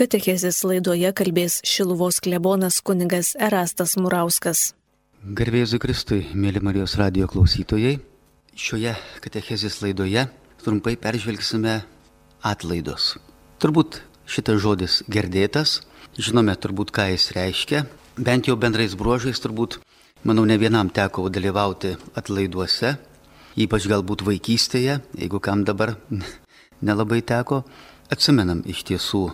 Katechezės laidoje kalbės Šiluvos klebonas kunigas Erastas Murauskas. Garbėsiu Kristui, mėly Marijos radio klausytojai. Šioje katechezės laidoje trumpai peržvelgsime atlaidus. Turbūt šitas žodis girdėtas, žinome turbūt, ką jis reiškia, bent jau bendrais bruožais turbūt, manau, ne vienam teko dalyvauti atlaiduose, ypač galbūt vaikystėje, jeigu kam dabar nelabai teko, atsimenam iš tiesų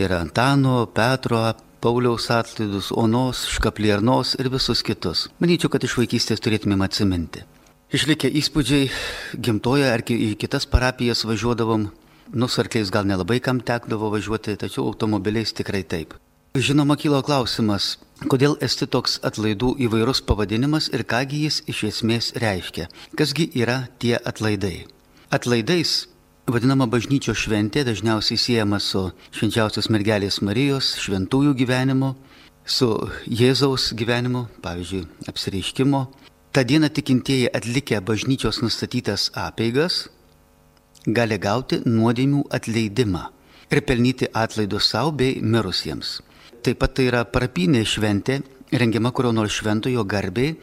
ir Antano, Petro, Pauliaus atlaidus, Onos, Škapliernos ir visus kitus. Manyčiau, kad iš vaikystės turėtumėm atsiminti. Išlikę įspūdžiai, gimtoje ar į kitas parapijas važiuodavom, nusarkliais gal nelabai kam tekdavo važiuoti, tačiau automobiliais tikrai taip. Žinoma, kilo klausimas, kodėl esti toks atlaidų įvairus pavadinimas ir kągi jis iš esmės reiškia, kasgi yra tie atlaidai. Atlaidais Vadinama bažnyčios šventė dažniausiai siejama su švenčiausios mergelės Marijos šventųjų gyvenimu, su Jėzaus gyvenimu, pavyzdžiui, apsireiškimo. Ta diena tikintieji atlikę bažnyčios nustatytas apeigas gali gauti nuodėmių atleidimą ir pelnyti atlaidus savo bei mirusiems. Taip pat tai yra parapinė šventė, rengiama kurio nors šventojo garbiai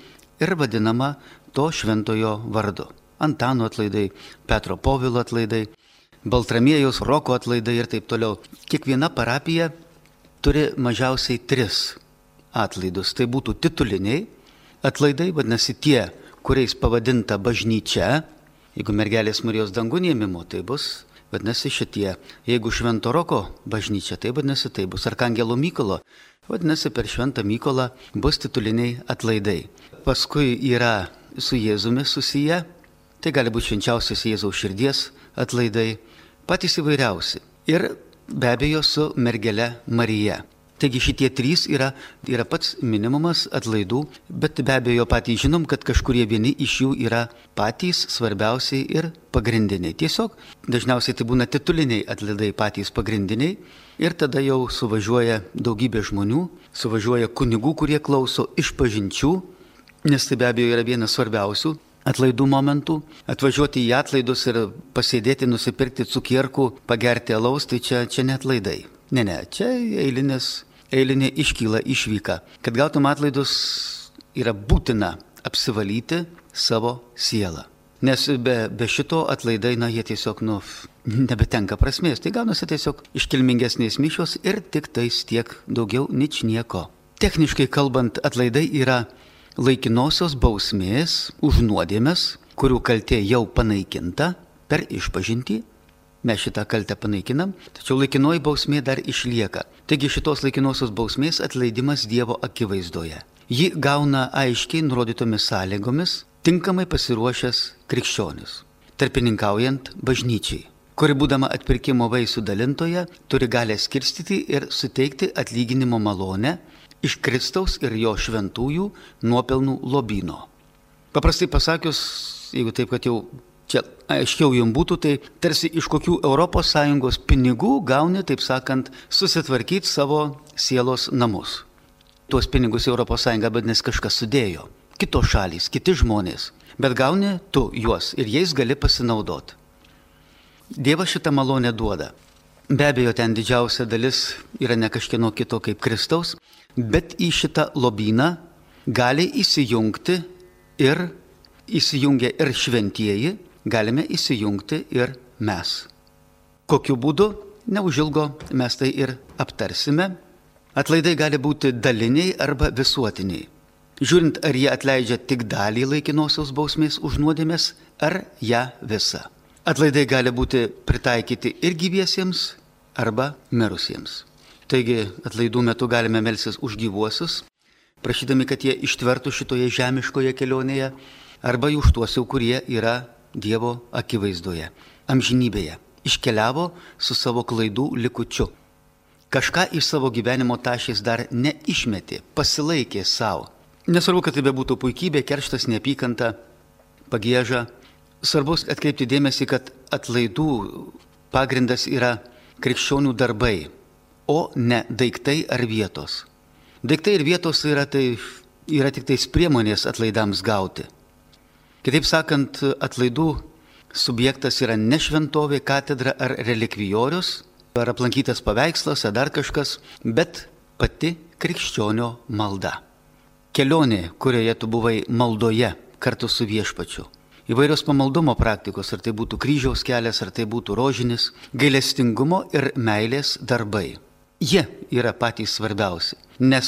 ir vadinama to šventojo vardu. Antano atlaidai, Petro Povilo atlaidai, Baltramėjos Roko atlaidai ir taip toliau. Kiekviena parapija turi mažiausiai tris atlaidus. Tai būtų tituliniai atlaidai, vadinasi tie, kuriais pavadinta bažnyčia. Jeigu mergelės Marijos dangų niemimo, tai bus, vadinasi, šitie. Jeigu Švento Roko bažnyčia, tai vadinasi, tai bus Arkangelo Mykolo. Vadinasi, per Šventą Mykolą bus tituliniai atlaidai. Paskui yra su Jėzumi susiję Tai gali būti švenčiausias Jėzaus širdies atlaidai, patys įvairiausi. Ir be abejo su mergele Marija. Taigi šitie trys yra, yra pats minimumas atlaidų, bet be abejo patys žinom, kad kažkurie vieni iš jų yra patys svarbiausiai ir pagrindiniai. Tiesiog dažniausiai tai būna tituliniai atlaidai patys pagrindiniai ir tada jau suvažiuoja daugybė žmonių, suvažiuoja kunigų, kurie klauso iš pažinčių, nes tai be abejo yra vienas svarbiausių atlaidų momentų, atvažiuoti į atlaidus ir pasėdėti, nusipirkti cukierkų, pagerti alaus, tai čia, čia net laidai. Ne, ne, čia eilinis, eilinė iškyla išvyka. Kad gautum atlaidus, yra būtina apsivalyti savo sielą. Nes be, be šito atlaidai, na, jie tiesiog, nu, nebetenka prasmės. Tai gaunasi tiesiog iškilmingesnės mišios ir tik tais tiek daugiau nič nieko. Techniškai kalbant, atlaidai yra laikinosios bausmės už nuodėmes, kurių kaltė jau panaikinta per išpažinti. Mes šitą kaltę panaikinam, tačiau laikinoji bausmė dar išlieka. Taigi šitos laikinosios bausmės atleidimas Dievo akivaizdoje. Ji gauna aiškiai nurodytomis sąlygomis, tinkamai pasiruošęs krikščionis, tarpininkaujant bažnyčiai kuri būdama atpirkimo vaisių dalintoje turi galę skirstyti ir suteikti atlyginimo malonę iš Kristaus ir jo šventųjų nuopelnų lobino. Paprastai pasakius, jeigu taip, kad jau čia aiškiau jums būtų, tai tarsi iš kokių ES pinigų gauni, taip sakant, susitvarkyti savo sielos namus. Tuos pinigus ES vadinasi kažkas sudėjo. Kitos šalys, kiti žmonės. Bet gauni tu juos ir jais gali pasinaudoti. Dievas šitą malonę duoda. Be abejo, ten didžiausia dalis yra ne kažkieno kito kaip Kristaus, bet į šitą lobyną gali įsijungti ir įsijungia ir šventieji, galime įsijungti ir mes. Kokiu būdu, neužilgo mes tai ir aptarsime. Atlaidai gali būti daliniai arba visuotiniai. Žiūrint, ar jie atleidžia tik dalį laikinosios bausmės už nuodėmės, ar ją visą. Atlaidai gali būti pritaikyti ir gyviesiems, arba mirusiems. Taigi atlaidų metu galime melsis už gyvuosius, prašydami, kad jie ištvertų šitoje žemiškoje kelionėje, arba už tuos jau, kurie yra Dievo akivaizdoje, amžinybėje, iškeliavo su savo klaidų likučiu. Kažką iš savo gyvenimo tašės dar neišmetė, pasilaikė savo. Nesvarbu, kad tai bebūtų puikybė, kerštas, neapykanta, pagėža, Svarbu atkreipti dėmesį, kad atlaidų pagrindas yra krikščionių darbai, o ne daiktai ar vietos. Daiktai ir vietos yra, tai, yra tik tais priemonės atlaidams gauti. Kitaip sakant, atlaidų subjektas yra ne šventovė, katedra ar relikvijorius, ar aplankytas paveikslas, ar dar kažkas, bet pati krikščionio malda. Kelionė, kurioje tu buvai maldoje kartu su viešpačiu. Įvairios pamaldumo praktikos, ar tai būtų kryžiaus kelias, ar tai būtų rožinis, gailestingumo ir meilės darbai. Jie yra patys svarbiausi, nes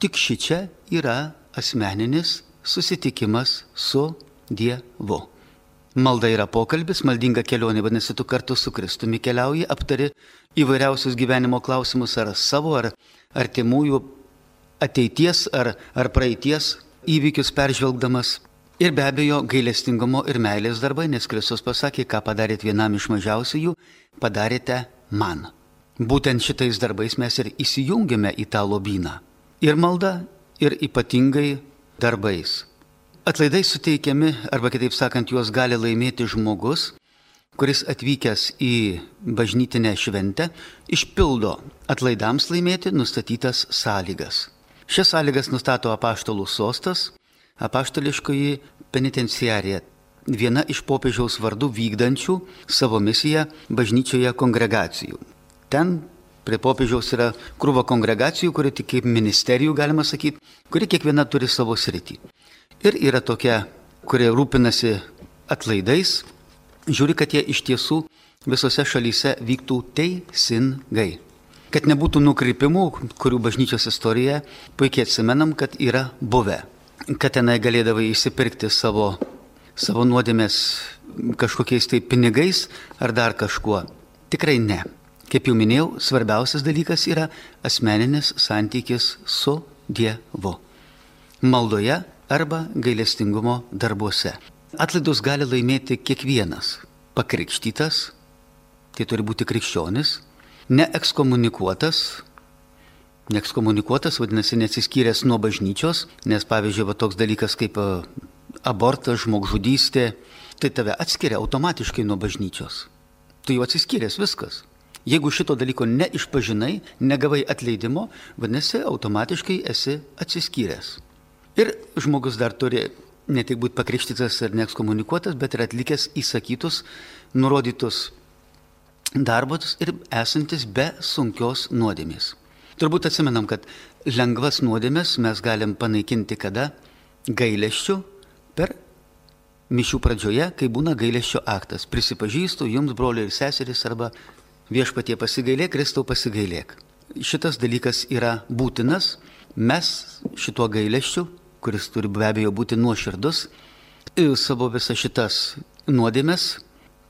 tik ši čia yra asmeninis susitikimas su Dievu. Malda yra pokalbis, maldinga kelionė, vadinasi, tu kartu su Kristumi keliauji, aptari įvairiausius gyvenimo klausimus ar savo, ar artimųjų ateities, ar, ar praeities įvykius peržvelgdamas. Ir be abejo, gailestingumo ir meilės darbai, nes Kristus pasakė, ką padarėt vienam iš mažiausiųjų, padarėte man. Būtent šitais darbais mes ir įsijungiame į tą lobyną. Ir malda, ir ypatingai darbais. Atlaidai suteikiami, arba kitaip sakant, juos gali laimėti žmogus, kuris atvykęs į bažnytinę šventę išpildo atlaidams laimėti nustatytas sąlygas. Šias sąlygas nustato apaštalų sostas, apaštališkoji penitenciarija, viena iš popiežiaus vardų vykdančių savo misiją bažnyčioje kongregacijų. Ten prie popiežiaus yra krūva kongregacijų, kuri tik kaip ministerijų galima sakyti, kuri kiekviena turi savo sritį ir yra tokia, kurie rūpinasi atlaidais, žiūri, kad jie iš tiesų visose šalyse vyktų teisingai. Kad nebūtų nukrypimų, kurių bažnyčios istorijoje puikiai atsimenam, kad yra buvę. Kad tenai galėdavai įsipirkti savo, savo nuodėmės kažkokiais tai pinigais ar dar kažkuo. Tikrai ne. Kaip jau minėjau, svarbiausias dalykas yra asmeninis santykis su Dievu. Maldoje arba gailestingumo darbuose. Atlaidus gali laimėti kiekvienas pakrikštytas, tai turi būti krikščionis, neekskomunikuotas, neekskomunikuotas vadinasi neatsiskyręs nuo bažnyčios, nes pavyzdžiui, va toks dalykas kaip e, abortas, žmogžudystė, tai tave atskiria automatiškai nuo bažnyčios. Tu jau atsiskyręs viskas. Jeigu šito dalyko neišpažinai, negavai atleidimo, vadinasi, automatiškai esi atsiskyręs. Ir žmogus dar turi ne tik būti pakrikštytas ir neekskomunikuotas, bet ir atlikęs įsakytus, nurodytus darbus ir esantis be sunkios nuodėmės. Turbūt atsimenam, kad lengvas nuodėmės mes galim panaikinti kada? Gaileščių per mišių pradžioje, kai būna gaileščio aktas. Prisipažįstu jums, broliai ir seserys, arba viešpatie pasigailėk, Kristau pasigailėk. Šitas dalykas yra būtinas. Mes šituo gaileščiu kuris turi be abejo būti nuoširdus, savo visas šitas nuodėmes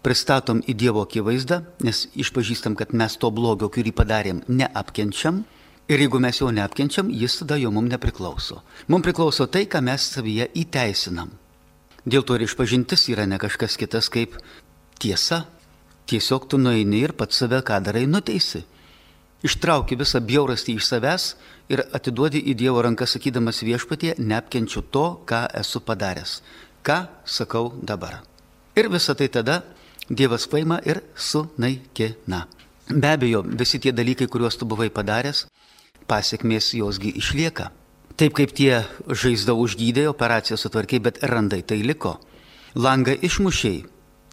pristatom į Dievo akivaizdą, nes išpažįstam, kad mes to blogio, kurį padarėm, neapkenčiam. Ir jeigu mes jo neapkenčiam, jis tada jau mums nepriklauso. Mums priklauso tai, ką mes savyje įteisinam. Dėl to ir išpažintis yra ne kažkas kitas kaip tiesa. Tiesiog tu nueini ir pats save ką darai nuteisi. Ištrauki visą bjaurastį iš savęs ir atiduodi į Dievo ranką sakydamas viešpatie, neapkenčiu to, ką esu padaręs. Ką sakau dabar. Ir visą tai tada Dievas paima ir sunaikina. Be abejo, visi tie dalykai, kuriuos tu buvai padaręs, pasiekmės josgi išlieka. Taip kaip tie žaizdą užgydė, operaciją sutvarkiai, bet randai tai liko. Langą išmušiai,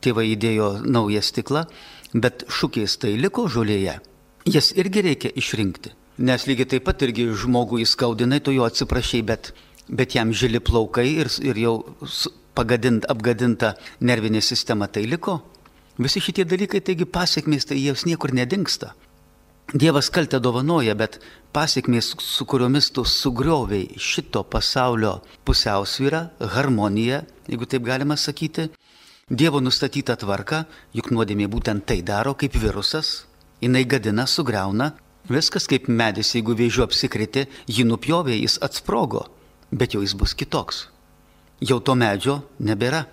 tėvai įdėjo naują stiklą, bet šūkiais tai liko žolėje jas irgi reikia išrinkti. Nes lygiai taip pat irgi žmogų įskaudinai, tu jo atsiprašai, bet, bet jam žili plaukai ir, ir jau pagadint, apgadinta nervinė sistema tai liko. Visi šitie dalykai, taigi pasiekmės, tai jos niekur nedingsta. Dievas kaltę dovanoja, bet pasiekmės, su kuriomis tu sugrioviai šito pasaulio pusiausvyrą, harmoniją, jeigu taip galima sakyti, Dievo nustatyta tvarka, juk nuodėmė būtent tai daro kaip virusas, jinai gadina, sugriauna. Viskas kaip medis, jeigu vėžiu apsikriti, jį nupjovė, jis atsprogo, bet jau jis bus kitoks. Jau to medžio nebėra.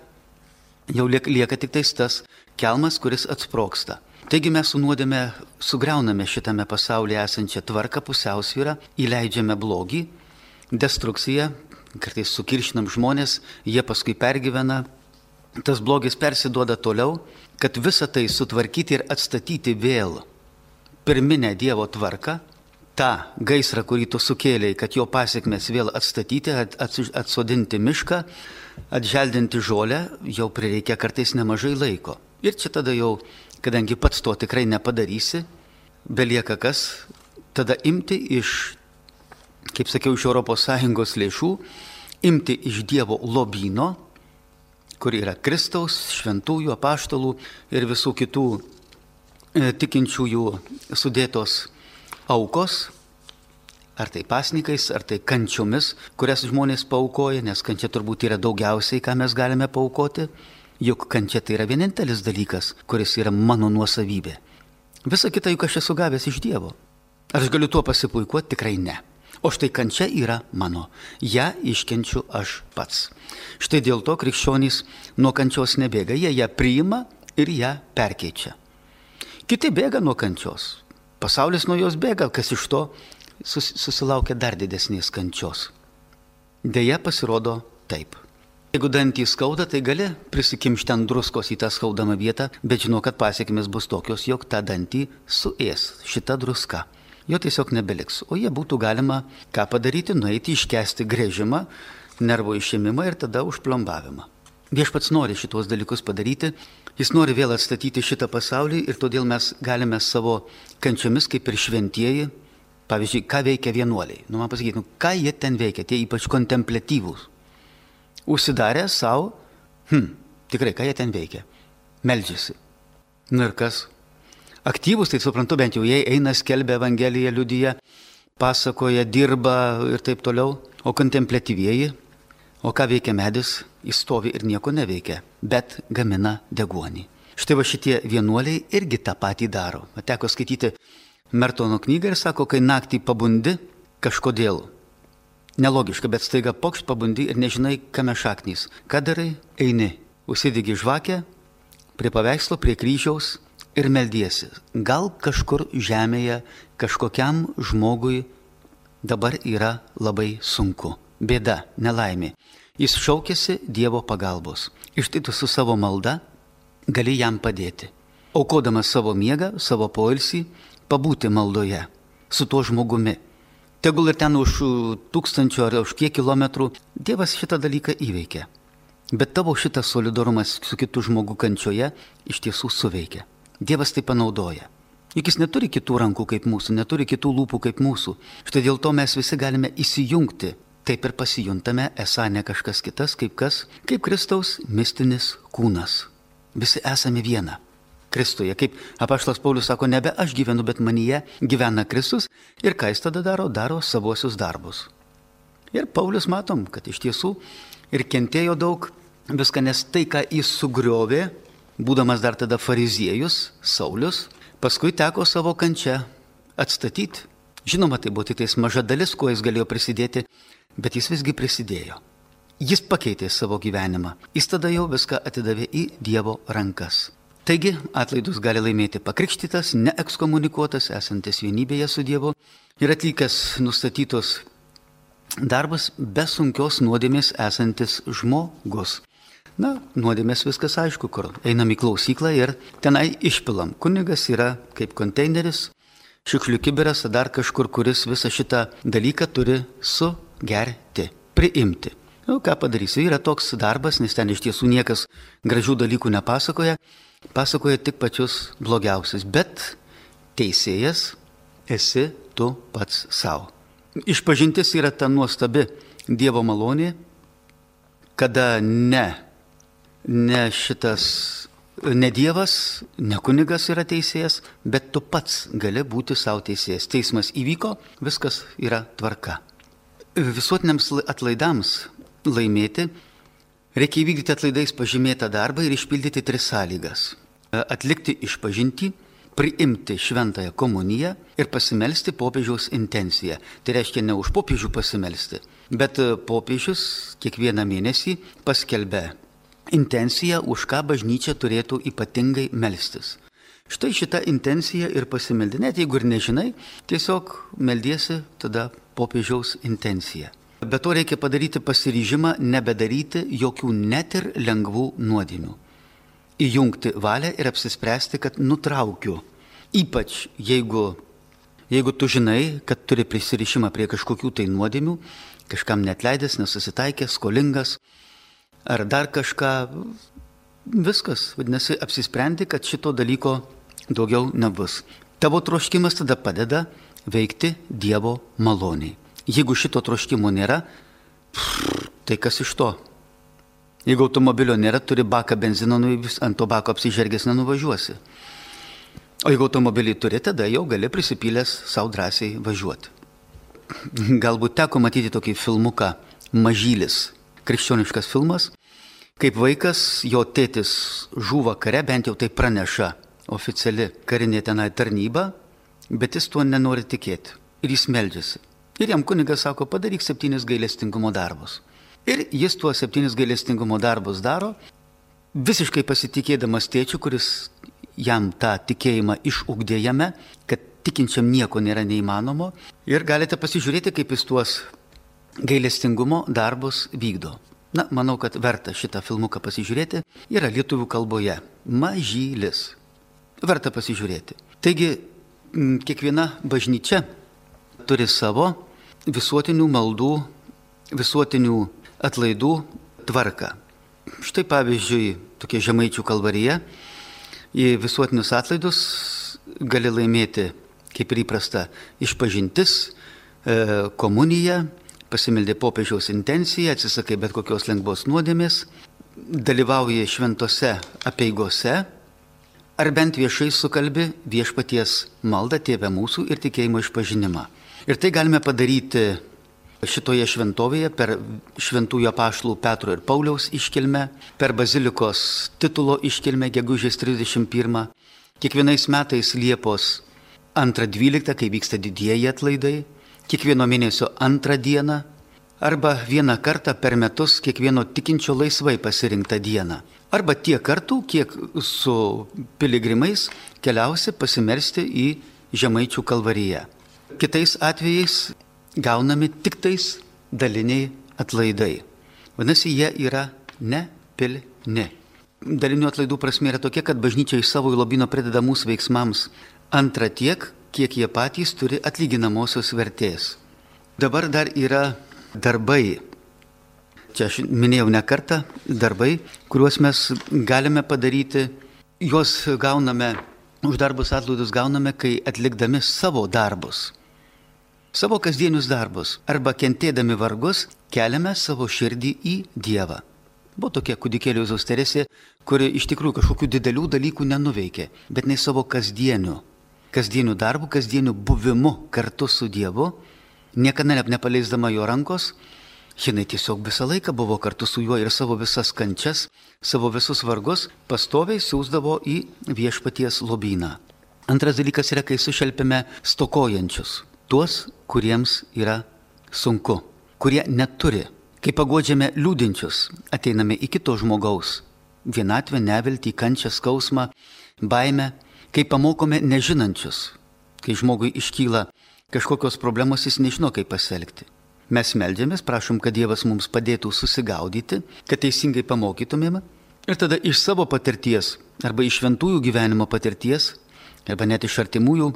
Jau lieka tik tais tas kelmas, kuris atsproksta. Taigi mes su nuodėme sugriauname šitame pasaulyje esančią tvarką, pusiausvyrą, įleidžiame blogį, destrukciją, kartais sukiršinam žmonės, jie paskui pergyvena, tas blogis persiduoda toliau, kad visą tai sutvarkyti ir atstatyti vėl pirminę Dievo tvarką, tą gaisrą, kurį tu sukėlėjai, kad jo pasiekmes vėl atstatyti, atsodinti mišką, atželdinti žolę, jau prireikia kartais nemažai laiko. Ir čia tada jau, kadangi pats to tikrai nepadarysi, belieka kas? Tada imti iš, kaip sakiau, iš ES lėšų, imti iš Dievo lobino, kur yra Kristaus, šventųjų, apaštalų ir visų kitų e, tikinčiųjų sudėtos aukos, ar tai pasnikais, ar tai kančiomis, kurias žmonės paukoja, nes kančia turbūt yra daugiausiai, ką mes galime paukoti, juk kančia tai yra vienintelis dalykas, kuris yra mano nuosavybė. Visa kita juk aš esu gavęs iš Dievo. Ar aš galiu tuo pasipuikuoti? Tikrai ne. O štai kančia yra mano. Ja iškenčiu aš pats. Štai dėl to krikščionys nuo kančios nebėga. Jie ją priima ir ją perkeičia. Kiti bėga nuo kančios. Pasaulis nuo jos bėga, kas iš to sus, susilaukia dar didesnės kančios. Deja, pasirodo taip. Jeigu dantį skauda, tai gali prisikimšti ant druskos į tą skaudamą vietą, bet žinau, kad pasiekmes bus tokios, jog tą dantį suės šita druska. Jo tiesiog nebeliks. O jie būtų galima ką padaryti, nueiti, iškesti grėžimą, nervo išėmimą ir tada užplombavimą. Viešpats nori šitos dalykus padaryti, jis nori vėl atstatyti šitą pasaulį ir todėl mes galime savo kančiomis kaip ir šventieji Pavyzdžiui, ką veikia vienuoliai? Nu, man pasakyti, nu, ką jie ten veikia, tie ypač kontemplatyvūs. Užsidarę savo, hm, tikrai, ką jie ten veikia? Meldžiasi. Nu ir kas? Aktyvus, tai suprantu, bent jau jie eina, skelbia Evangeliją, liudyje, pasakoja, dirba ir taip toliau. O kontemplatyvieji, o ką veikia medis, jis stovi ir nieko neveikia, bet gamina deguonį. Štai va šitie vienuoliai irgi tą patį daro. Teko skaityti Mertono knygą ir sako, kai naktį pabundi, kažkodėl. Nelogiška, bet staiga pokšt pabundi ir nežinai, kame šaknys. Ką darai? Eini, užsidegi žvakę prie paveikslo, prie kryžiaus ir meldiesi. Gal kažkur žemėje kažkokiam žmogui dabar yra labai sunku. Bėda, nelaimė. Jis šaukėsi Dievo pagalbos. Iš tai tu su savo malda gali jam padėti. Aukodamas savo miegą, savo poilsį, pabūti maldoje su tuo žmogumi. Tegul ir ten už tūkstančių ar už kiek kilometrų Dievas šitą dalyką įveikia. Bet tavo šitas solidarumas su kitu žmogu kančioje iš tiesų suveikia. Dievas tai panaudoja. Juk jis neturi kitų rankų kaip mūsų, neturi kitų lūpų kaip mūsų. Štai dėl to mes visi galime įsijungti. Taip ir pasijuntame, esą ne kažkas kitas, kaip kas, kaip Kristaus mistinis kūnas. Visi esame viena. Kristuje. Kaip apaštas Paulius sako, nebe aš gyvenu, bet manyje gyvena Kristus ir ką jis tada daro, daro savosius darbus. Ir Paulius matom, kad iš tiesų ir kentėjo daug viską, nes tai, ką jis sugriovė, būdamas dar tada fariziejus, Saulis, paskui teko savo kančią atstatyti. Žinoma, tai buvo tik tais maža dalis, kuo jis galėjo prisidėti, bet jis visgi prisidėjo. Jis pakeitė savo gyvenimą. Jis tada jau viską atidavė į Dievo rankas. Taigi atlaidus gali laimėti pakrikštytas, neekskomunikuotas, esantis vienybėje su Dievu ir atlikęs nustatytos darbas be sunkios nuodėmės esantis žmogus. Na, nuodėmės viskas aišku, kur einam į klausyklą ir tenai išpilam. Kunigas yra kaip konteineris, šiukšlių kiberas, dar kažkur, kuris visą šitą dalyką turi sugerti, priimti. Na, nu, ką padarysi, yra toks darbas, nes ten iš tiesų niekas gražių dalykų nepasakoja, pasakoja tik pačius blogiausius, bet teisėjas esi tu pats savo. Išpažintis yra ta nuostabi Dievo malonė, kada ne, ne šitas, ne Dievas, ne kunigas yra teisėjas, bet tu pats gali būti savo teisėjas. Teismas įvyko, viskas yra tvarka. Visuotiniams atlaidams laimėti Reikia įvykdyti atlaidais pažymėtą darbą ir išpildyti tris sąlygas. E, atlikti išpažinti, priimti šventąją komuniją ir pasimelsti popiežiaus intenciją. Tai reiškia ne už popiežių pasimelsti, bet e, popiežius kiekvieną mėnesį paskelbė intenciją, už ką bažnyčia turėtų ypatingai melstis. Štai šitą intenciją ir pasimeldi. Net jeigu ir nežinai, tiesiog meldiesi tada popiežiaus intenciją. Be to reikia padaryti pasiryžimą nebedaryti jokių net ir lengvų nuodėmių. Įjungti valią ir apsispręsti, kad nutraukiu. Ypač jeigu, jeigu tu žinai, kad turi prisirišimą prie kažkokių tai nuodėmių, kažkam netleidęs, nesusitaikęs, skolingas ar dar kažką, viskas, vadinasi, apsisprendi, kad šito dalyko daugiau nebus. Tavo troškimas tada padeda veikti Dievo maloniai. Jeigu šito troškimo nėra, tai kas iš to? Jeigu automobilio nėra, turi baką benzino, nu, ant to bako apsižergęs nenuvažiuosi. O jeigu automobilį turi, tada jau gali prisipylęs savo drąsiai važiuoti. Galbūt teko matyti tokį filmuką Mažylis, krikščioniškas filmas, kaip vaikas, jo tėtis žuva kare, bent jau tai praneša oficiali karinė tenai tarnyba, bet jis tuo nenori tikėti. Ir jis meldžiasi. Ir jam kunigas sako, padaryk septynis gailestingumo darbus. Ir jis tuos septynis gailestingumo darbus daro, visiškai pasitikėdamas tėčiu, kuris jam tą tikėjimą išugdė jame, kad tikinčiam nieko nėra neįmanomo. Ir galite pasižiūrėti, kaip jis tuos gailestingumo darbus vykdo. Na, manau, kad verta šitą filmuką pasižiūrėti. Yra lietuvių kalboje. Mažylis. Verta pasižiūrėti. Taigi, kiekviena bažnyčia turi savo visuotinių maldų, visuotinių atlaidų tvarką. Štai pavyzdžiui, tokia žemaičių kalvarija, į visuotinius atlaidus gali laimėti, kaip ir įprasta, išpažintis, e, komunija, pasimeldė popiežiaus intenciją, atsisakai bet kokios lengvos nuodėmės, dalyvauja šventose apieigose, ar bent viešai sukalbi viešpaties maldą tėvę mūsų ir tikėjimo išpažinimą. Ir tai galime padaryti šitoje šventovėje per šventųjų apaštalų Petro ir Pauliaus iškilmę, per bazilikos titulo iškilmę gegužės 31, kiekvienais metais Liepos 2.12, kai vyksta didieji atlaidai, kiekvieno mėnesio antrą dieną arba vieną kartą per metus kiekvieno tikinčio laisvai pasirinktą dieną. Arba tiek kartų, kiek su piligrimais keliausi pasimersti į Žemaičių kalvariją. Kitais atvejais gaunami tik tais daliniai atlaidai. Vadinasi, jie yra nepilni. Dalinių atlaidų prasme yra tokia, kad bažnyčia iš savo lobino prideda mūsų veiksmams antrą tiek, kiek jie patys turi atlyginamosios vertės. Dabar dar yra darbai. Čia aš minėjau ne kartą darbai, kuriuos mes galime padaryti, juos gauname, už darbus atlaidus gauname, kai atlikdami savo darbus savo kasdienius darbus arba kentėdami vargus keliame savo širdį į Dievą. Buvo tokia kūdikėlio Jėzaus Teresė, kuri iš tikrųjų kažkokių didelių dalykų nenuveikė, bet nei savo kasdieniu, kasdieniu darbu, kasdieniu buvimu kartu su Dievu, niekada nepaleisdama jo rankos, jinai tiesiog visą laiką buvo kartu su juo ir savo visas kančias, savo visus vargus pastoviai siūsdavo į viešpaties lobyną. Antras dalykas yra, kai sušelpėme stokojančius tuos, kuriems yra sunku, kurie neturi. Kai pagodžiame liūdinčius, ateiname į kito žmogaus vienatvę, neviltį, kančią, skausmą, baimę, kai pamokome nežinančius, kai žmogui iškyla kažkokios problemos, jis nežino, kaip pasielgti. Mes melžiamės, prašom, kad Dievas mums padėtų susigaudyti, kad teisingai pamokytumėme ir tada iš savo patirties arba iš šventųjų gyvenimo patirties arba net iš artimųjų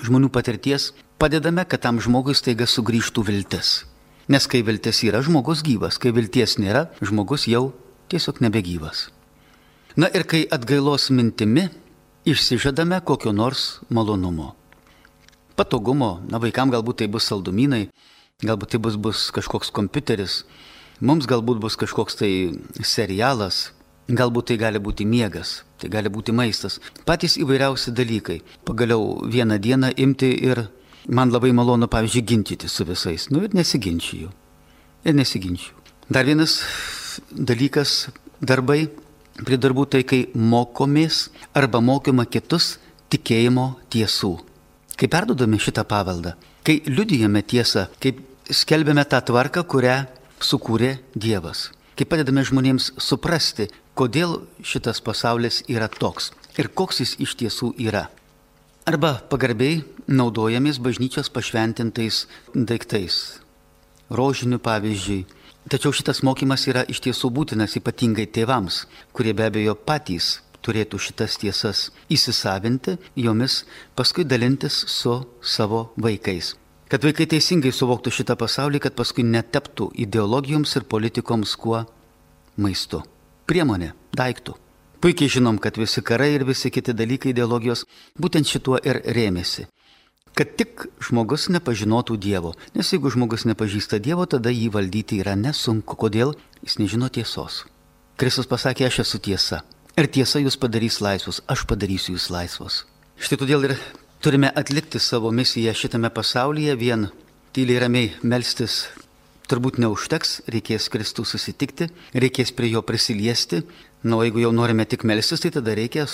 žmonių patirties padedame, kad tam žmogui staiga sugrįžtų viltis. Nes kai viltis yra, žmogus gyvas, kai vilties nėra, žmogus jau tiesiog nebegyvas. Na ir kai atgailos mintimi išsižadame kokio nors malonumo. Patogumo, na vaikam galbūt tai bus saldumynai, galbūt tai bus, bus kažkoks kompiuteris, mums galbūt bus kažkoks tai serialas, galbūt tai gali būti miegas, tai gali būti maistas, patys įvairiausi dalykai. Pagaliau vieną dieną imti ir Man labai malonu, pavyzdžiui, ginčyti su visais. Nu ir nesiginčiju. Ir nesiginčiju. Dar vienas dalykas - darbai. Prie darbų tai, kai mokomės arba mokoma kitus tikėjimo tiesų. Kai perdodame šitą paveldą, kai liudijame tiesą, kaip skelbėme tą tvarką, kurią sukūrė Dievas. Kai padedame žmonėms suprasti, kodėl šitas pasaulis yra toks ir koks jis iš tiesų yra. Arba pagarbiai naudojamės bažnyčios pašventintais daiktais. Rožinių pavyzdžiui. Tačiau šitas mokymas yra iš tiesų būtinas ypatingai tėvams, kurie be abejo patys turėtų šitas tiesas įsisavinti, jomis paskui dalintis su savo vaikais. Kad vaikai teisingai suvoktų šitą pasaulį, kad paskui netaptų ideologijoms ir politikoms kuo maistu. Priemonė, daiktų. Puikiai žinom, kad visi karai ir visi kiti dalykai ideologijos būtent šituo ir rėmėsi. Kad tik žmogus nepažinotų Dievo. Nes jeigu žmogus nepažįsta Dievo, tada jį valdyti yra nesunku. Kodėl? Jis nežino tiesos. Kristus pasakė, aš esu tiesa. Ir tiesa jūs padarys laisvus, aš padarysiu jūs laisvus. Štai todėl ir turime atlikti savo misiją šitame pasaulyje vien tyliai ramiai melstis turbūt neužteks, reikės Kristų susitikti, reikės prie jo prisiliesti. Na, o jeigu jau norime tik melstis, tai tada reikia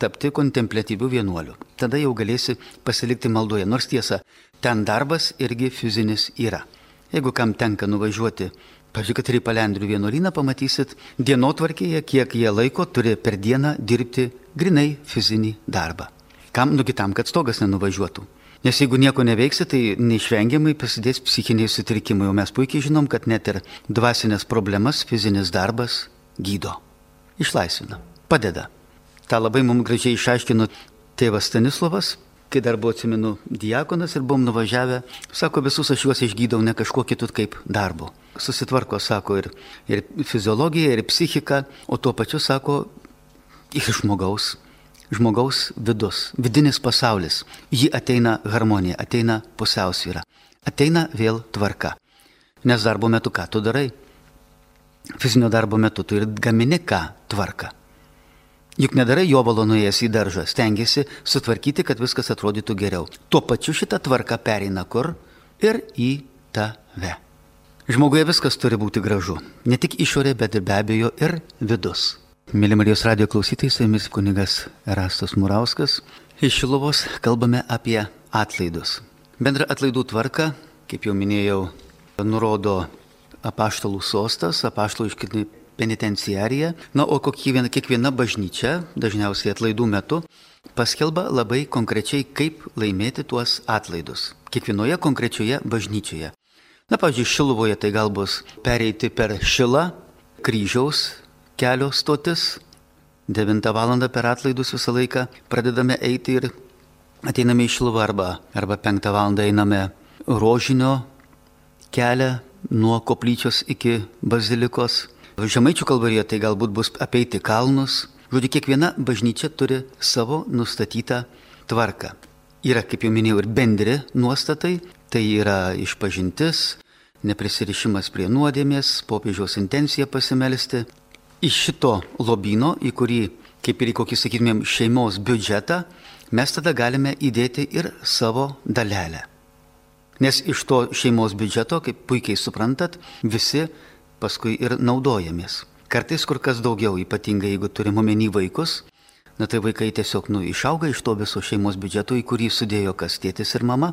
tapti kontemplatyviu vienuoliu. Tada jau galėsi pasilikti maldoje. Nors tiesa, ten darbas irgi fizinis yra. Jeigu kam tenka nuvažiuoti, pažiūrėk, kad ir į Palendrių vienuolyną pamatysit dienotvarkėje, kiek jie laiko turi per dieną dirbti grinai fizinį darbą. Kam, nu kitam, kad stogas nenuvažiuotų. Nes jeigu nieko neveiksi, tai neišvengiamai pasidės psichiniai sutrikimai, o mes puikiai žinom, kad net ir dvasinės problemas fizinis darbas gydo, išlaisvina, padeda. Ta labai mums gražiai išaiškino tėvas Stanislavas, kai dar buvo atsimenu diakonas ir buvom nuvažiavę, sako, visus aš juos išgydau ne kažkuo kitu kaip darbu. Susitvarko, sako, ir, ir fiziologija, ir psichika, o tuo pačiu, sako, ir žmogaus žmogaus vidus, vidinis pasaulis. Jį ateina harmonija, ateina pusiausvyra, ateina vėl tvarka. Nes darbo metu ką tu darai? Fizinio darbo metu tu ir gamini ką tvarką. Juk nedarai jo valonuėjęs į daržą, stengiasi sutvarkyti, kad viskas atrodytų geriau. Tuo pačiu šita tvarka pereina kur? Ir į tave. Žmoguje viskas turi būti gražu. Ne tik išorė, bet ir be abejo ir vidus. Mėly Marijos radio klausytojai, su jumis kunigas Erastas Murauskas. Iš Šilovos kalbame apie atlaidus. Bendra atlaidų tvarka, kaip jau minėjau, nurodo apaštalų sostas, apaštalų iškitni penitenciarija. Na, o kiekviena, kiekviena bažnyčia, dažniausiai atlaidų metu, paskelba labai konkrečiai, kaip laimėti tuos atlaidus. Kiekvienoje konkrečioje bažnyčioje. Na, pavyzdžiui, Šilovoje tai gal bus pereiti per Šilą, kryžiaus kelio stotis. 9 val. per atlaidus visą laiką pradedame eiti ir ateiname į Šiluvą arba, arba 5 val. einame rožinio kelią nuo koplyčios iki bazilikos. Žemaičių kalvarėje tai galbūt bus apeiti kalnus. Žodžiu, kiekviena bažnyčia turi savo nustatytą tvarką. Yra, kaip jau minėjau, ir bendri nuostatai, tai yra išpažintis, neprisirišimas prie nuodėmės, popiežiaus intencija pasimelsti, iš šito lobino, į kurį, kaip ir į kokį, sakytumėm, šeimos biudžetą, mes tada galime įdėti ir savo dalelę. Nes iš to šeimos biudžeto, kaip puikiai suprantat, visi paskui ir naudojamės. Kartais kur kas daugiau, ypatingai jeigu turime omeny vaikus, na tai vaikai tiesiog nu, išauga iš to viso šeimos biudžeto, į kurį sudėjo kas tėtis ir mama,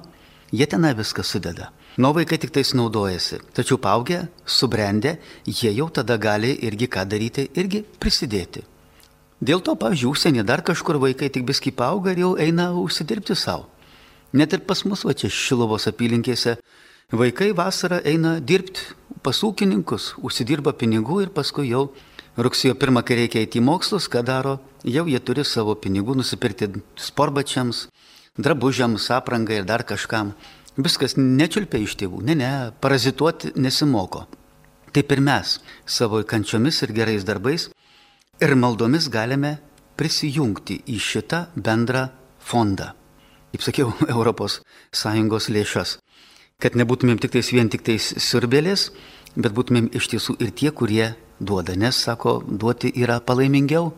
jie tenai viską sudeda. Nuo vaikai tik tais naudojasi. Tačiau paaugę, subrendę, jie jau tada gali irgi ką daryti, irgi prisidėti. Dėl to, pavyzdžiui, užsienį dar kažkur vaikai tik biski paauga ir jau eina užsidirbti savo. Net ir pas mus, va čia Šilovos apylinkėse, vaikai vasarą eina dirbti pas ūkininkus, užsidirba pinigų ir paskui jau rugsėjo pirmą, kai reikia eiti į mokslus, ką daro, jau jie turi savo pinigų nusipirkti sporbačiams, drabužiams, aprangai ir dar kažkam. Viskas nečiulpia iš tėvų, ne, ne, parazituoti nesimoko. Taip ir mes savo kančiomis ir gerais darbais ir maldomis galime prisijungti į šitą bendrą fondą. Kaip sakiau, ES lėšas. Kad nebūtumėm tik tais vien tik tais siurbėlės, bet būtumėm iš tiesų ir tie, kurie duoda, nes, sako, duoti yra palaimingiau.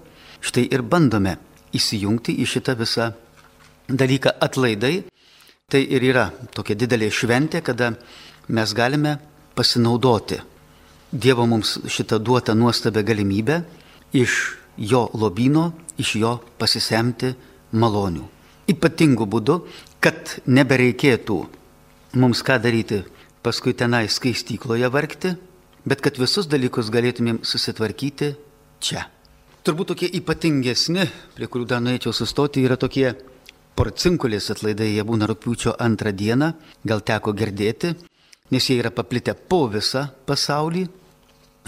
Štai ir bandome įsijungti į šitą visą dalyką atlaidai Tai ir yra tokia didelė šventė, kada mes galime pasinaudoti Dievo mums šitą duotą nuostabią galimybę iš jo lobino, iš jo pasisemti malonių. Ypatingu būdu, kad nebereikėtų mums ką daryti paskui tenai skaistykloje vargti, bet kad visus dalykus galėtumėm susitvarkyti čia. Turbūt tokie ypatingesni, prie kurių dar norėčiau sustoti, yra tokie Porcinkulės atlaidai jie būna rūpiučio antrą dieną, gal teko girdėti, nes jie yra paplitę po visą pasaulį.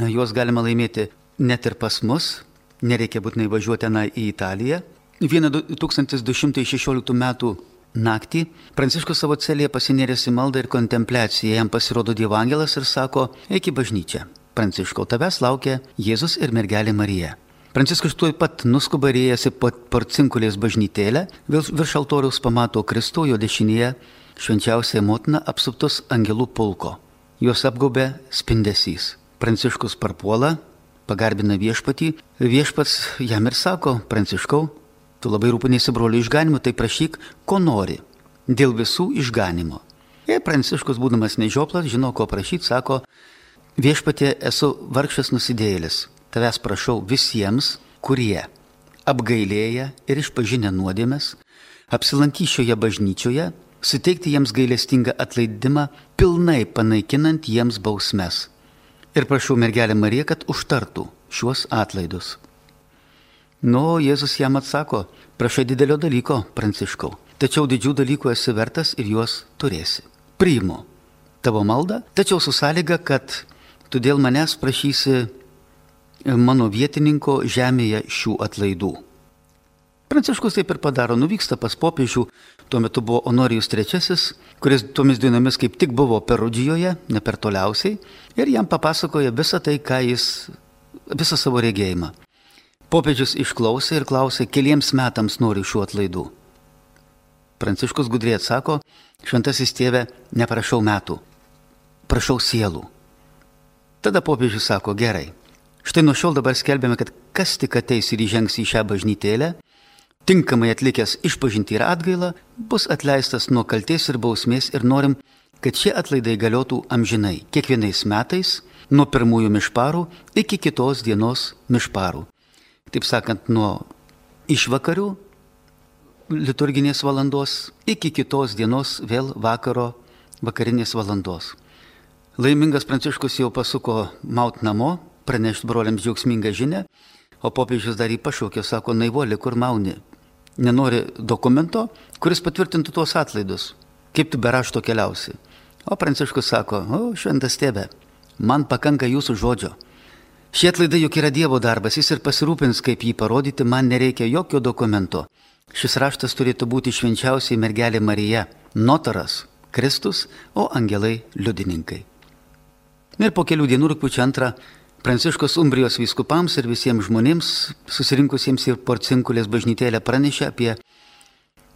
Juos galima laimėti net ir pas mus, nereikia būtinai važiuoti tenai į Italiją. Vieną 1216 metų naktį Pranciškus savo celėje pasinėrėsi maldą ir kontempliaciją, jam pasirodo Dievangelas ir sako, eik į bažnyčią. Pranciškau, tavęs laukia Jėzus ir mergelė Marija. Pranciškus tuoj pat nuskuba rėjęs į porcinkulės bažnytėlę, virš altoriaus pamato Kristų, jo dešinėje švenčiausiai motina apsuptus angelų pulko. Juos apgaubė spindesys. Pranciškus parpuola, pagarbina viešpatį, viešpats jam ir sako, Pranciškau, tu labai rūpinėsi brolių išganimu, tai prašyk, ko nori, dėl visų išganimo. Ir Pranciškus, būdamas nežioplas, žino, ko prašyti, sako, viešpatė esu vargšas nusidėjėlis, tavęs prašau visiems, kurie apgailėję ir išpažinę nuodėmės, apsilankys šioje bažnyčioje, suteikti jiems gailestingą atleidimą, pilnai panaikinant jiems bausmes. Ir prašau mergelę Mariją, kad užtartų šiuos atlaidus. Nu, Jėzus jam atsako, prašai didelio dalyko, Pranciškau, tačiau didžių dalykų esi vertas ir juos turėsi. Priimu tavo maldą, tačiau su sąlyga, kad tu dėl manęs prašysi mano vietininko žemėje šių atlaidų. Pranciškus taip ir padaro, nuvyksta pas popiežių, tuo metu buvo Honorijus III, kuris tomis dienomis kaip tik buvo Perudžijoje, ne per toliausiai, ir jam papasakoja visą tai, ką jis, visą savo regėjimą. Popiežius išklausė ir klausė, keliems metams nori šių atlaidų. Pranciškus gudriai atsako, šventasis tėve, neprašau metų, prašau sielų. Tada popiežius sako, gerai, štai nuo šiol dabar skelbėme, kad kas tik ateis ir įžengs į šią bažnytėlę, tinkamai atlikęs išpažinti ir atgailą, bus atleistas nuo kalties ir bausmės ir norim, kad šie atlaidai galiotų amžinai, kiekvienais metais, nuo pirmųjų mišparų iki kitos dienos mišparų. Taip sakant, nuo išvakarių liturginės valandos iki kitos dienos vėl vakaro vakarinės valandos. Laimingas Pranciškus jau pasuko maut namo, pranešti broliams džiaugsmingą žinę, o popiežius dar jį pašaukė, sako, naivolė, kur mauni, nenori dokumento, kuris patvirtintų tuos atlaidus. Kaip tu be rašto keliausi? O Pranciškus sako, o šventas tėve, man pakanka jūsų žodžio. Šie atlaidai juk yra Dievo darbas, jis ir pasirūpins, kaip jį parodyti, man nereikia jokio dokumento. Šis raštas turėtų būti švenčiausiai mergelė Marija, notaras, Kristus, o angelai liudininkai. Ir po kelių dienų rūpiučio antrą Pranciškos Umbrijos vyskupams ir visiems žmonėms susirinkusiems į Porcinkulės bažnytėlę pranešė apie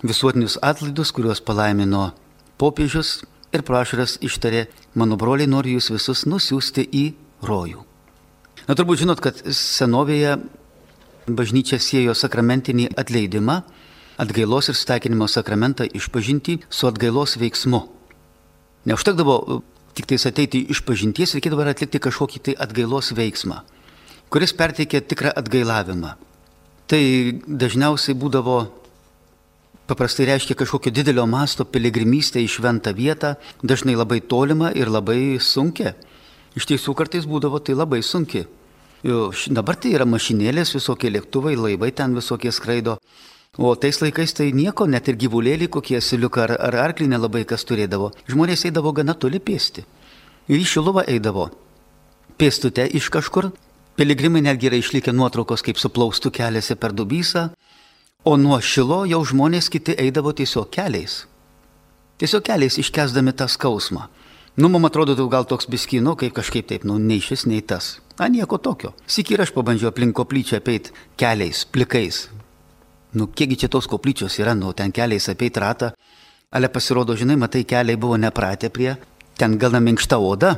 visuotinius atlaidus, kuriuos palaimino popiežius ir prašaras ištarė, mano broliai noriu jūs visus nusiųsti į rojų. Na turbūt žinot, kad senovėje bažnyčia siejo sakramentinį atleidimą, atgailos ir steikinimo sakramentą išpažinti su atgailos veiksmu. Neužtekdavo tik tais ateiti iš pažinties, reikėdavo atlikti kažkokį tai atgailos veiksmą, kuris perteikė tikrą atgailavimą. Tai dažniausiai būdavo, paprastai reiškia kažkokio didelio masto piligrimystę į šventą vietą, dažnai labai tolimą ir labai sunkia. Iš tiesų kartais būdavo tai labai sunki. Dabar tai yra mašinėlės, visokie lėktuvai, laivai ten visokie skraido. O tais laikais tai nieko, net ir gyvulėlį, kokie siliuką ar, ar arklį nelabai kas turėdavo. Žmonės eidavo gana toli pėsti. Į Šiluvą eidavo. Pėstute iš kažkur. Piligrimai netgi yra išlikę nuotraukos, kaip suplaustų keliasi per dubysą. O nuo Šilo jau žmonės kiti eidavo tiesiog keliais. Tiesiog keliais iškesdami tą skausmą. Nu, man atrodo, tai gal toks biskino, kaip kažkaip taip, nu, nei šis, nei tas. A, nieko tokio. Sik ir aš pabandžiau aplink koplyčią apeit keliais, plikais, nu kiekgi čia tos koplyčios yra, nu ten keliais apeit ratą, ale pasirodo, žinai, matai, keliai buvo nepratę prie, ten gana minkšta oda,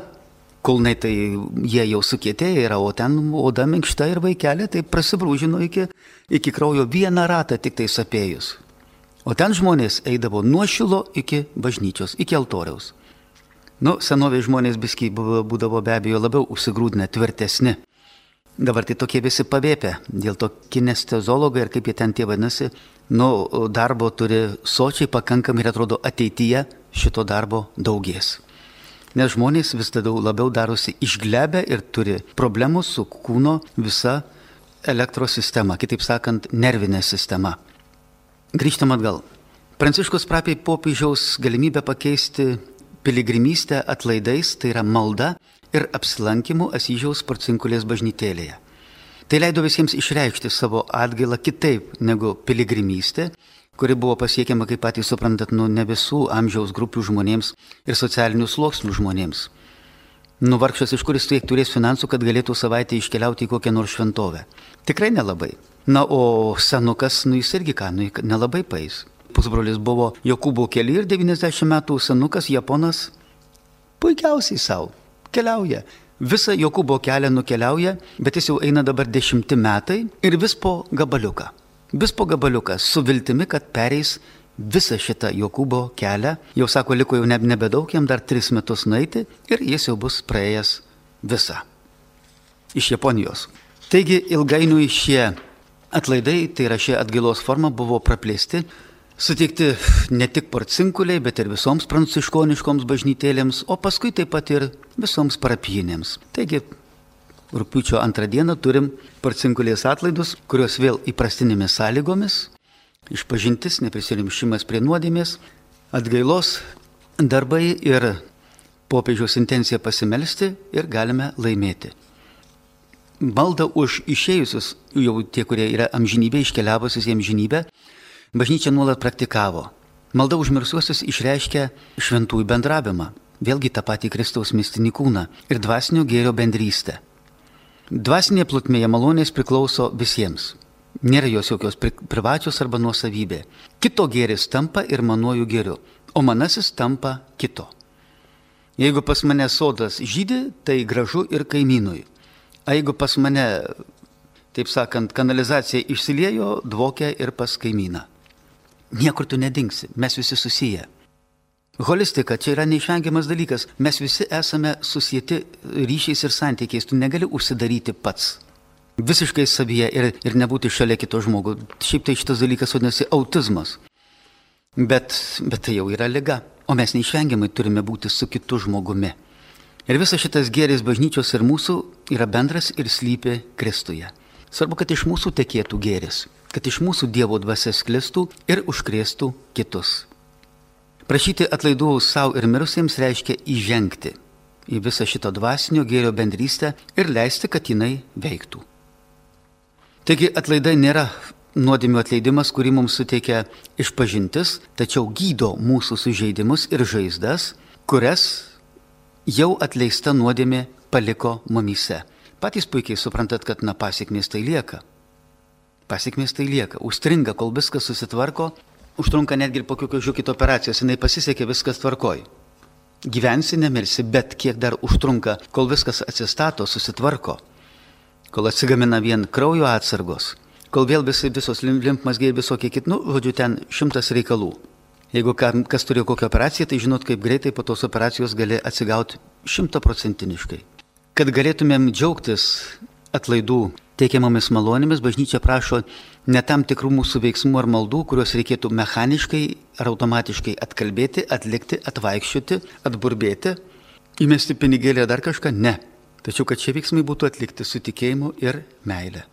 kulnai tai jie jau sukietėję yra, o ten oda minkšta ir vaikelė tai prasibrūžino iki, iki kraujo vieną ratą tik tai sapėjus. O ten žmonės eidavo nuo šilo iki bažnyčios, iki altoriaus. Nu, senovės žmonės biskiai būdavo be abejo labiau užsigrūdinę, tvirtesni. Dabar tai tokie visi pavėpę, dėl to kinestezologai ir kaip jie ten tie vadinasi, nu, darbo turi sočiai pakankamai ir atrodo ateityje šito darbo daugės. Nes žmonės vis labiau darosi išglebę ir turi problemų su kūno visa elektros sistema, kitaip sakant, nervinė sistema. Grįžtam atgal. Pranciškus prapė popiežiaus galimybę pakeisti piligrimystę atlaidais, tai yra malda ir apsilankimu Asyžiaus porcinkulės bažnytėlėje. Tai leido visiems išreikšti savo atgailą kitaip negu piligrimystė, kuri buvo pasiekiama, kaip patys suprantat, nu ne visų amžiaus grupių žmonėms ir socialinių sluoksnių žmonėms. Nuvarkšas iš kuris tiek turės finansų, kad galėtų savaitę iškeliauti į kokią nors šventovę. Tikrai nelabai. Na, o senukas, nu jis irgi ką, nu nelabai pais. Pusbrolis buvo Jokūbo keli ir 90 metų senukas Japonas puikiausiai savo keliauja. Visą Jokūbo kelią nukeliauja, bet jis jau eina dabar dešimti metai ir vis po gabaliuką. Vis po gabaliuką su viltimi, kad pereis visą šitą Jokūbo kelią. Jau sako, liko jau nebedaug, jam dar tris metus nueiti ir jis jau bus praėjęs visą. Iš Japonijos. Taigi ilgainiui šie atlaidai, tai yra šie atgailos forma, buvo praplėsti suteikti ne tik porcinkuliai, bet ir visoms pranciškoniškoms bažnytėlėms, o paskui taip pat ir visoms parapijinėms. Taigi, rūpiučio antrą dieną turim porcinkulės atlaidus, kurios vėl įprastinėmis sąlygomis, išpažintis, neprisirišimas prie nuodėmės, atgailos darbai ir popiežiaus intencija pasimelsti ir galime laimėti. Malda už išėjusius, jau tie, kurie yra amžinybė, iškeliavusius į amžinybę, bažnyčia nuolat praktikavo. Malda už mirsiuosius išreiškia šventųjų bendravimą, vėlgi tą patį Kristaus mistinį kūną ir dvasinio gėrio bendrystę. Dvasinė plotmėje malonės priklauso visiems. Nėra jos jokios pri privačios arba nuosavybė. Kito gėris tampa ir manuoju gėriu, o manasis tampa kito. Jeigu pas mane sodas žydė, tai gražu ir kaimynui. A jeigu pas mane, taip sakant, kanalizacija išsiliejo, dvokia ir pas kaimyną niekur tu nedingsi, mes visi susiję. Holistika čia yra neišvengiamas dalykas, mes visi esame susijęti ryšiais ir santykiais, tu negali užsidaryti pats. Visiškai savyje ir, ir nebūti šalia kito žmogaus. Šiaip tai šitas dalykas vadinasi autizmas. Bet, bet tai jau yra lyga, o mes neišvengiamai turime būti su kitu žmogumi. Ir visas šitas gėris bažnyčios ir mūsų yra bendras ir slypi Kristuje. Svarbu, kad iš mūsų tekėtų gėris kad iš mūsų Dievo dvasia sklistų ir užkrėstų kitus. Prašyti atlaidų savo ir mirusiems reiškia įžengti į visą šito dvasinio gėrio bendrystę ir leisti, kad jinai veiktų. Taigi atlaidai nėra nuodėmių atleidimas, kurį mums suteikia išpažintis, tačiau gydo mūsų sužeidimus ir žaizdas, kurias jau atleista nuodėmė paliko mumyse. Patys puikiai suprantat, kad na pasiekmės tai lieka. Pasiekmės tai lieka, užstringa, kol viskas susitvarko, užtrunka netgi ir po kokios žiūkit operacijos, jinai pasisekė, viskas tvarkoj. Gyvensi, nemirsi, bet kiek dar užtrunka, kol viskas atsistato, susitvarko, kol atsigamina vien kraujo atsargos, kol vėl visi, visos limfmazgiai ir visokie kiti, nu, žodžiu, ten šimtas reikalų. Jeigu kas turėjo kokią operaciją, tai žinot, kaip greitai po tos operacijos gali atsigauti šimtaprocentiniškai. Kad galėtumėm džiaugtis atlaidų teikiamomis malonėmis bažnyčia prašo ne tam tikrų mūsų veiksmų ar maldų, kuriuos reikėtų mechaniškai ar automatiškai atkalbėti, atlikti, atvaikščioti, atburbėti, įmesti pinigėlį ar dar kažką, ne. Tačiau, kad šie veiksmai būtų atlikti su tikėjimu ir meile.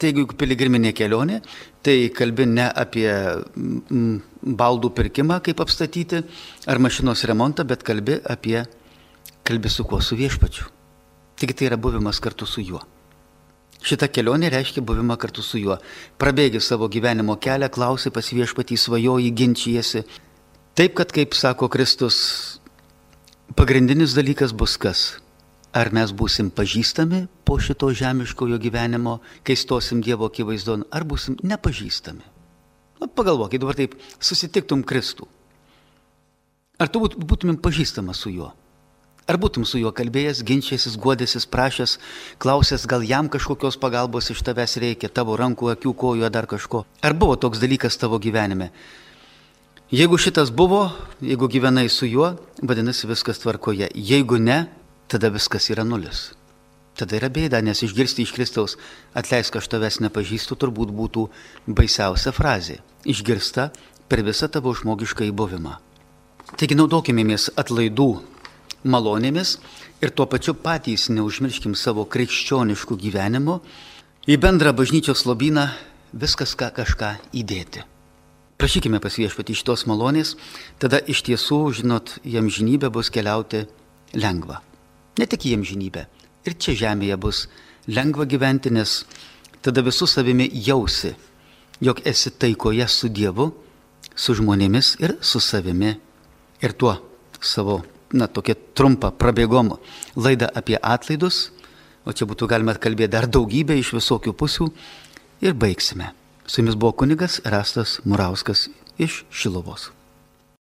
Tai jeigu piligriminė kelionė, tai kalbi ne apie baldų pirkimą, kaip apstatyti, ar mašinos remontą, bet kalbi apie, kalbi su kuo, su viešpačiu. Taigi tai yra buvimas kartu su juo. Šita kelionė reiškia buvimą kartu su juo. Prabėgi savo gyvenimo kelią, klausi pas viešpatį, svajoji, ginčijasi. Taip, kad, kaip sako Kristus, pagrindinis dalykas bus kas? Ar mes būsim pažįstami po šito žemiškojo gyvenimo, kai stosim Dievo akivaizdon, ar būsim nepažįstami? Na, pagalvokit, dabar taip, susitiktum Kristų. Ar tu būtumėm pažįstama su juo? Ar būtum su juo kalbėjęs, ginčėsis, guodėsis, prašęs, klausęs, gal jam kažkokios pagalbos iš tavęs reikia, tavo rankų, akių, kojų ar dar kažko? Ar buvo toks dalykas tavo gyvenime? Jeigu šitas buvo, jeigu gyvenai su juo, vadinasi viskas tvarkoje. Jeigu ne, tada viskas yra nulis. Tada yra bėda, nes išgirsti iš Kristaus, atleisk, aš tavęs nepažįstu, turbūt būtų baisiausia frazė. Išgirsta per visą tavo žmogišką įbuvimą. Taigi naudokimės atlaidų malonėmis ir tuo pačiu patys neužmirškim savo krikščioniškų gyvenimo, į bendrą bažnyčios lobyną viskas ką kažką įdėti. Prašykime pas viešpatį šitos malonės, tada iš tiesų, žinot, jam žinybė bus keliauti lengva. Ne tik jam žinybė, ir čia žemėje bus lengva gyventi, nes tada visų savimi jausi, jog esi taikoje su Dievu, su žmonėmis ir su savimi. Ir tuo savo na, tokia trumpa prabėgom laida apie atlaidus, o čia būtų galima kalbėti dar daugybę iš visokių pusių ir baigsime. Su jumis buvo kunigas Rastas Murauskas iš Šilovos.